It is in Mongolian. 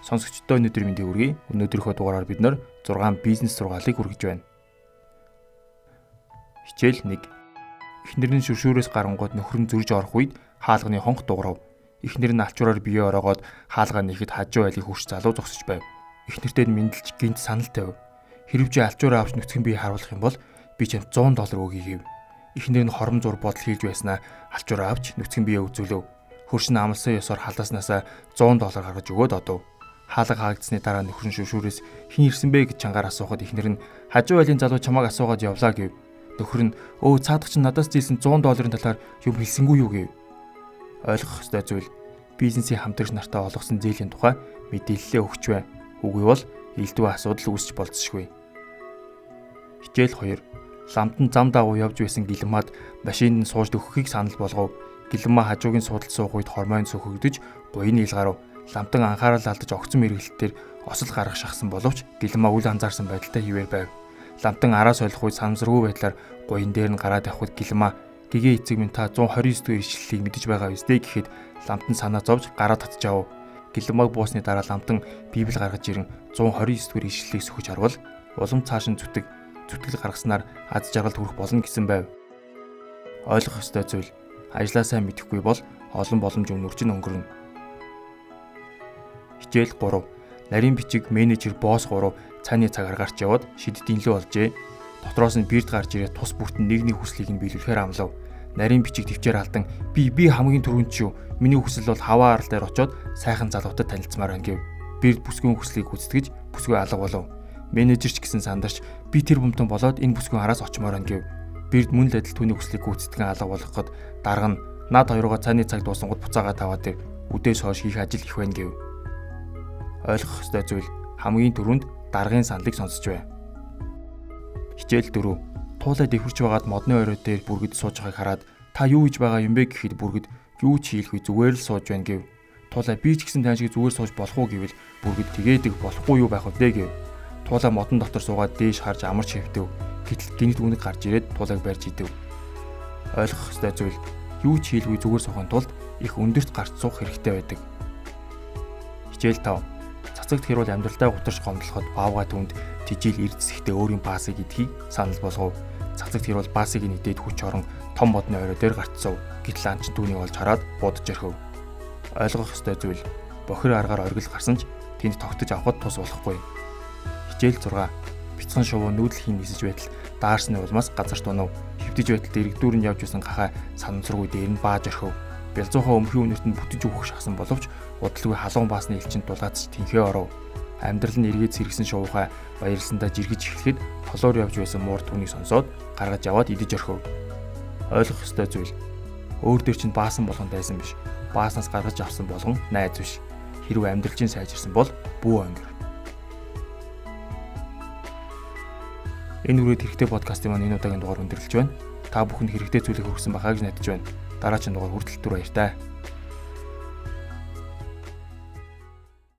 Сонсогчдоо өнөөдөр мэндийг хүргэе. Өнөөдрийнхөө дугаараар бид нэр 6 бизнес сургаалыг хүргэж байна. Хичээл 1. Эхнэр нь шүршүүрээс гарангууд нөхөр нь зөрж орох үед хаалганы хонх дуурав. Эхнэр нь алчуураар бие ороогоод хаалгаа нэхэд хажуу айлыг хурц залуу зогсож байв. Эхнэртэй нь мэдлж гинт санал тавив. Хэрвээ алчуураа авч нүцгэн бие харуулах юм бол би чамд 100 доллар өгье гэв. Эхнэр нь хором зур бодол хийж байснаа алчуураа авч нүцгэн бие үзүүлв. Хөршин амлсан ёсоор халааснасаа 100 доллар гаргаж өгөөд одов хаалга хаагдсны дараа нөхрөн шүшүүрээс хин ирсэн бэ гэж чангаар асуухад ихнэр нь хажуу айлын залуу чамааг асуугаад явлаа гэв. Нөхөр нь өө цаадах чинь надаас зээлсэн 100 долларын талаар юм хэлсэнгүй юу гэв. Ойлгох ёстой зүйл бизнесийн хамтрагч нартаа олгосон зээлийн тухай мэдээлэлээ өгч бай. Үгүй бол элдв асуудал үүсч болцсошгүй. Хичээл 2. Ламтан зам дагуу явж байсан гэлмад машинд нь сууж өгөхийг санал болгов. Гэлмаа хажуугийн суудалд суух үед хормойн сөхөгдөж буйны ил гарав ламтан анхаарал алдаж огцон мэрэгэлтээр осол гарах шахсан боловч гэлмаа үл анзаарсан байдалтай хിവэр байв. Ламтан араа солих үед санамсаргүй байдлаар гуйн дээр нь гараад явхад гэлмаа гэгээ эцэг минь та 129 дэх ишлэлийг мэдэж байгаа үстэй гэхэд ламтан санаа зовж гараа татчихав. Гэлмааг буусны дараа ламтан библ гаргаж ирэн 129 дэх ишлэлийг сөхөж харвал улам цааш нь зүтг зүтгэл гаргаснаар аз жаргалд хүрэх болно гэсэн байв. Ойлгох ёстой зүйл ажлаа сайн мэдэхгүй бол олон боломж өнөрч нь өнгөрнө хичээл 3. Нарийн бичиг менежер босс 3 цааны цагаар гарч яваад шиддийн лөө олжээ. Дотроос нь бирд гарч ирээд тус бүртэн нэгний хүслийг нь биелүүлэхээр амлав. Нарийн бичиг төвчээр алдан би би хамгийн түрүүнд ч юу миний хүсэл бол хаваа арал дээр очоод сайхан залуутай танилцмаар байна гэв. Бирд бүсгүйн хүслийг гүйцэтгэж бүсгүй алга болов. Менежерч гэсэн сандарч би тэр бомтон болоод энэ бүсгүйн араас очимоор байна гэв. Бирд мөн л адил түүний хүслийг гүйцэтгэн алга болгоход дарга нь над хоёроо цааны цаг дуусангууд буцаагаа таваад үдээс хойш хийх ажил их байна гэв ойлгох ёстой зүйл хамгийн түрүүнд даргын саналыг сонсож бай. Хичээл 4. Туулай дэвхэрч байгаад модны орой дээр бүргэд сууж байгааг хараад та юу хийж байгаа юм бэ гэхэд бүргэд юу ч хийлгүй зүгээр л сууж байна гэв. Туулай би ч гэсэн тань шиг зүгээр сууж болох уу гэвэл бүргэд тэгээдэг болохгүй юу байх вэ гэв. Туулай модон дотор суугаад дээш харж амарч хэвдэв. Гэтэл гинт үнэг гарч ирээд туулайг барьж идэв. Ойлгох ёстой зүйл юу ч хийлгүй зүгээр суухын тулд их өндөрт гарч суух хэрэгтэй байдаг. Хичээл 5 цацагт хэрүүл амьдралдаа гутарч гомдлоход баавга түнд тижил эрдэсэхдээ өөрийн баасыг идхийг санал болгов. Цацагт хэрүүл баасыг нэгдээд хүч орон том модны орой дээр гарцсав. Гэтэл анч түүнийг олж хараад будаж өрхөв. Ойлгох ёстой зүйл бохир аргаар оргил гарсан ч тэнд тогтож авахд тус болохгүй. Хичээл 6 бяцхан шувуу нүүдэлхийн нисэж байтал даарсны улмаас газар тунав. Хөвдөж байтал дэрэгдүүр нь явж исэн гахаа санамсаргүй дээр нь бааж өрхөв. Бялзуухаа өмхий үнэрт нь бүтэж өгөх шахсан боловч удалгүй халуун баасны элчинд дулаац тэнхээ оров. Амьдрал нь эргээд сэргсэн шуухай баярлсандаа жиргэж эхлэхэд толоор явж байсан муур түүнийг сонсоод гаргаж аваад идэж орхив. Ойлгох ёстой зүйл өөр дөр чинь баасан болгон байсан биш. Бааснаас гаргаж авсан болгон найз биш. Хэрвээ амьдралжин сайжирсан бол бүү ангир. Энэ үрээд хэрэгтэй подкастын маань энэ удаагийн дугаар өндөрлөж байна. Та бүхэнд хэрэгтэй зүйлийг хүргэсэн байхаа гэж найдаж байна дараагийн дугаар хүртэл түр баяр таа.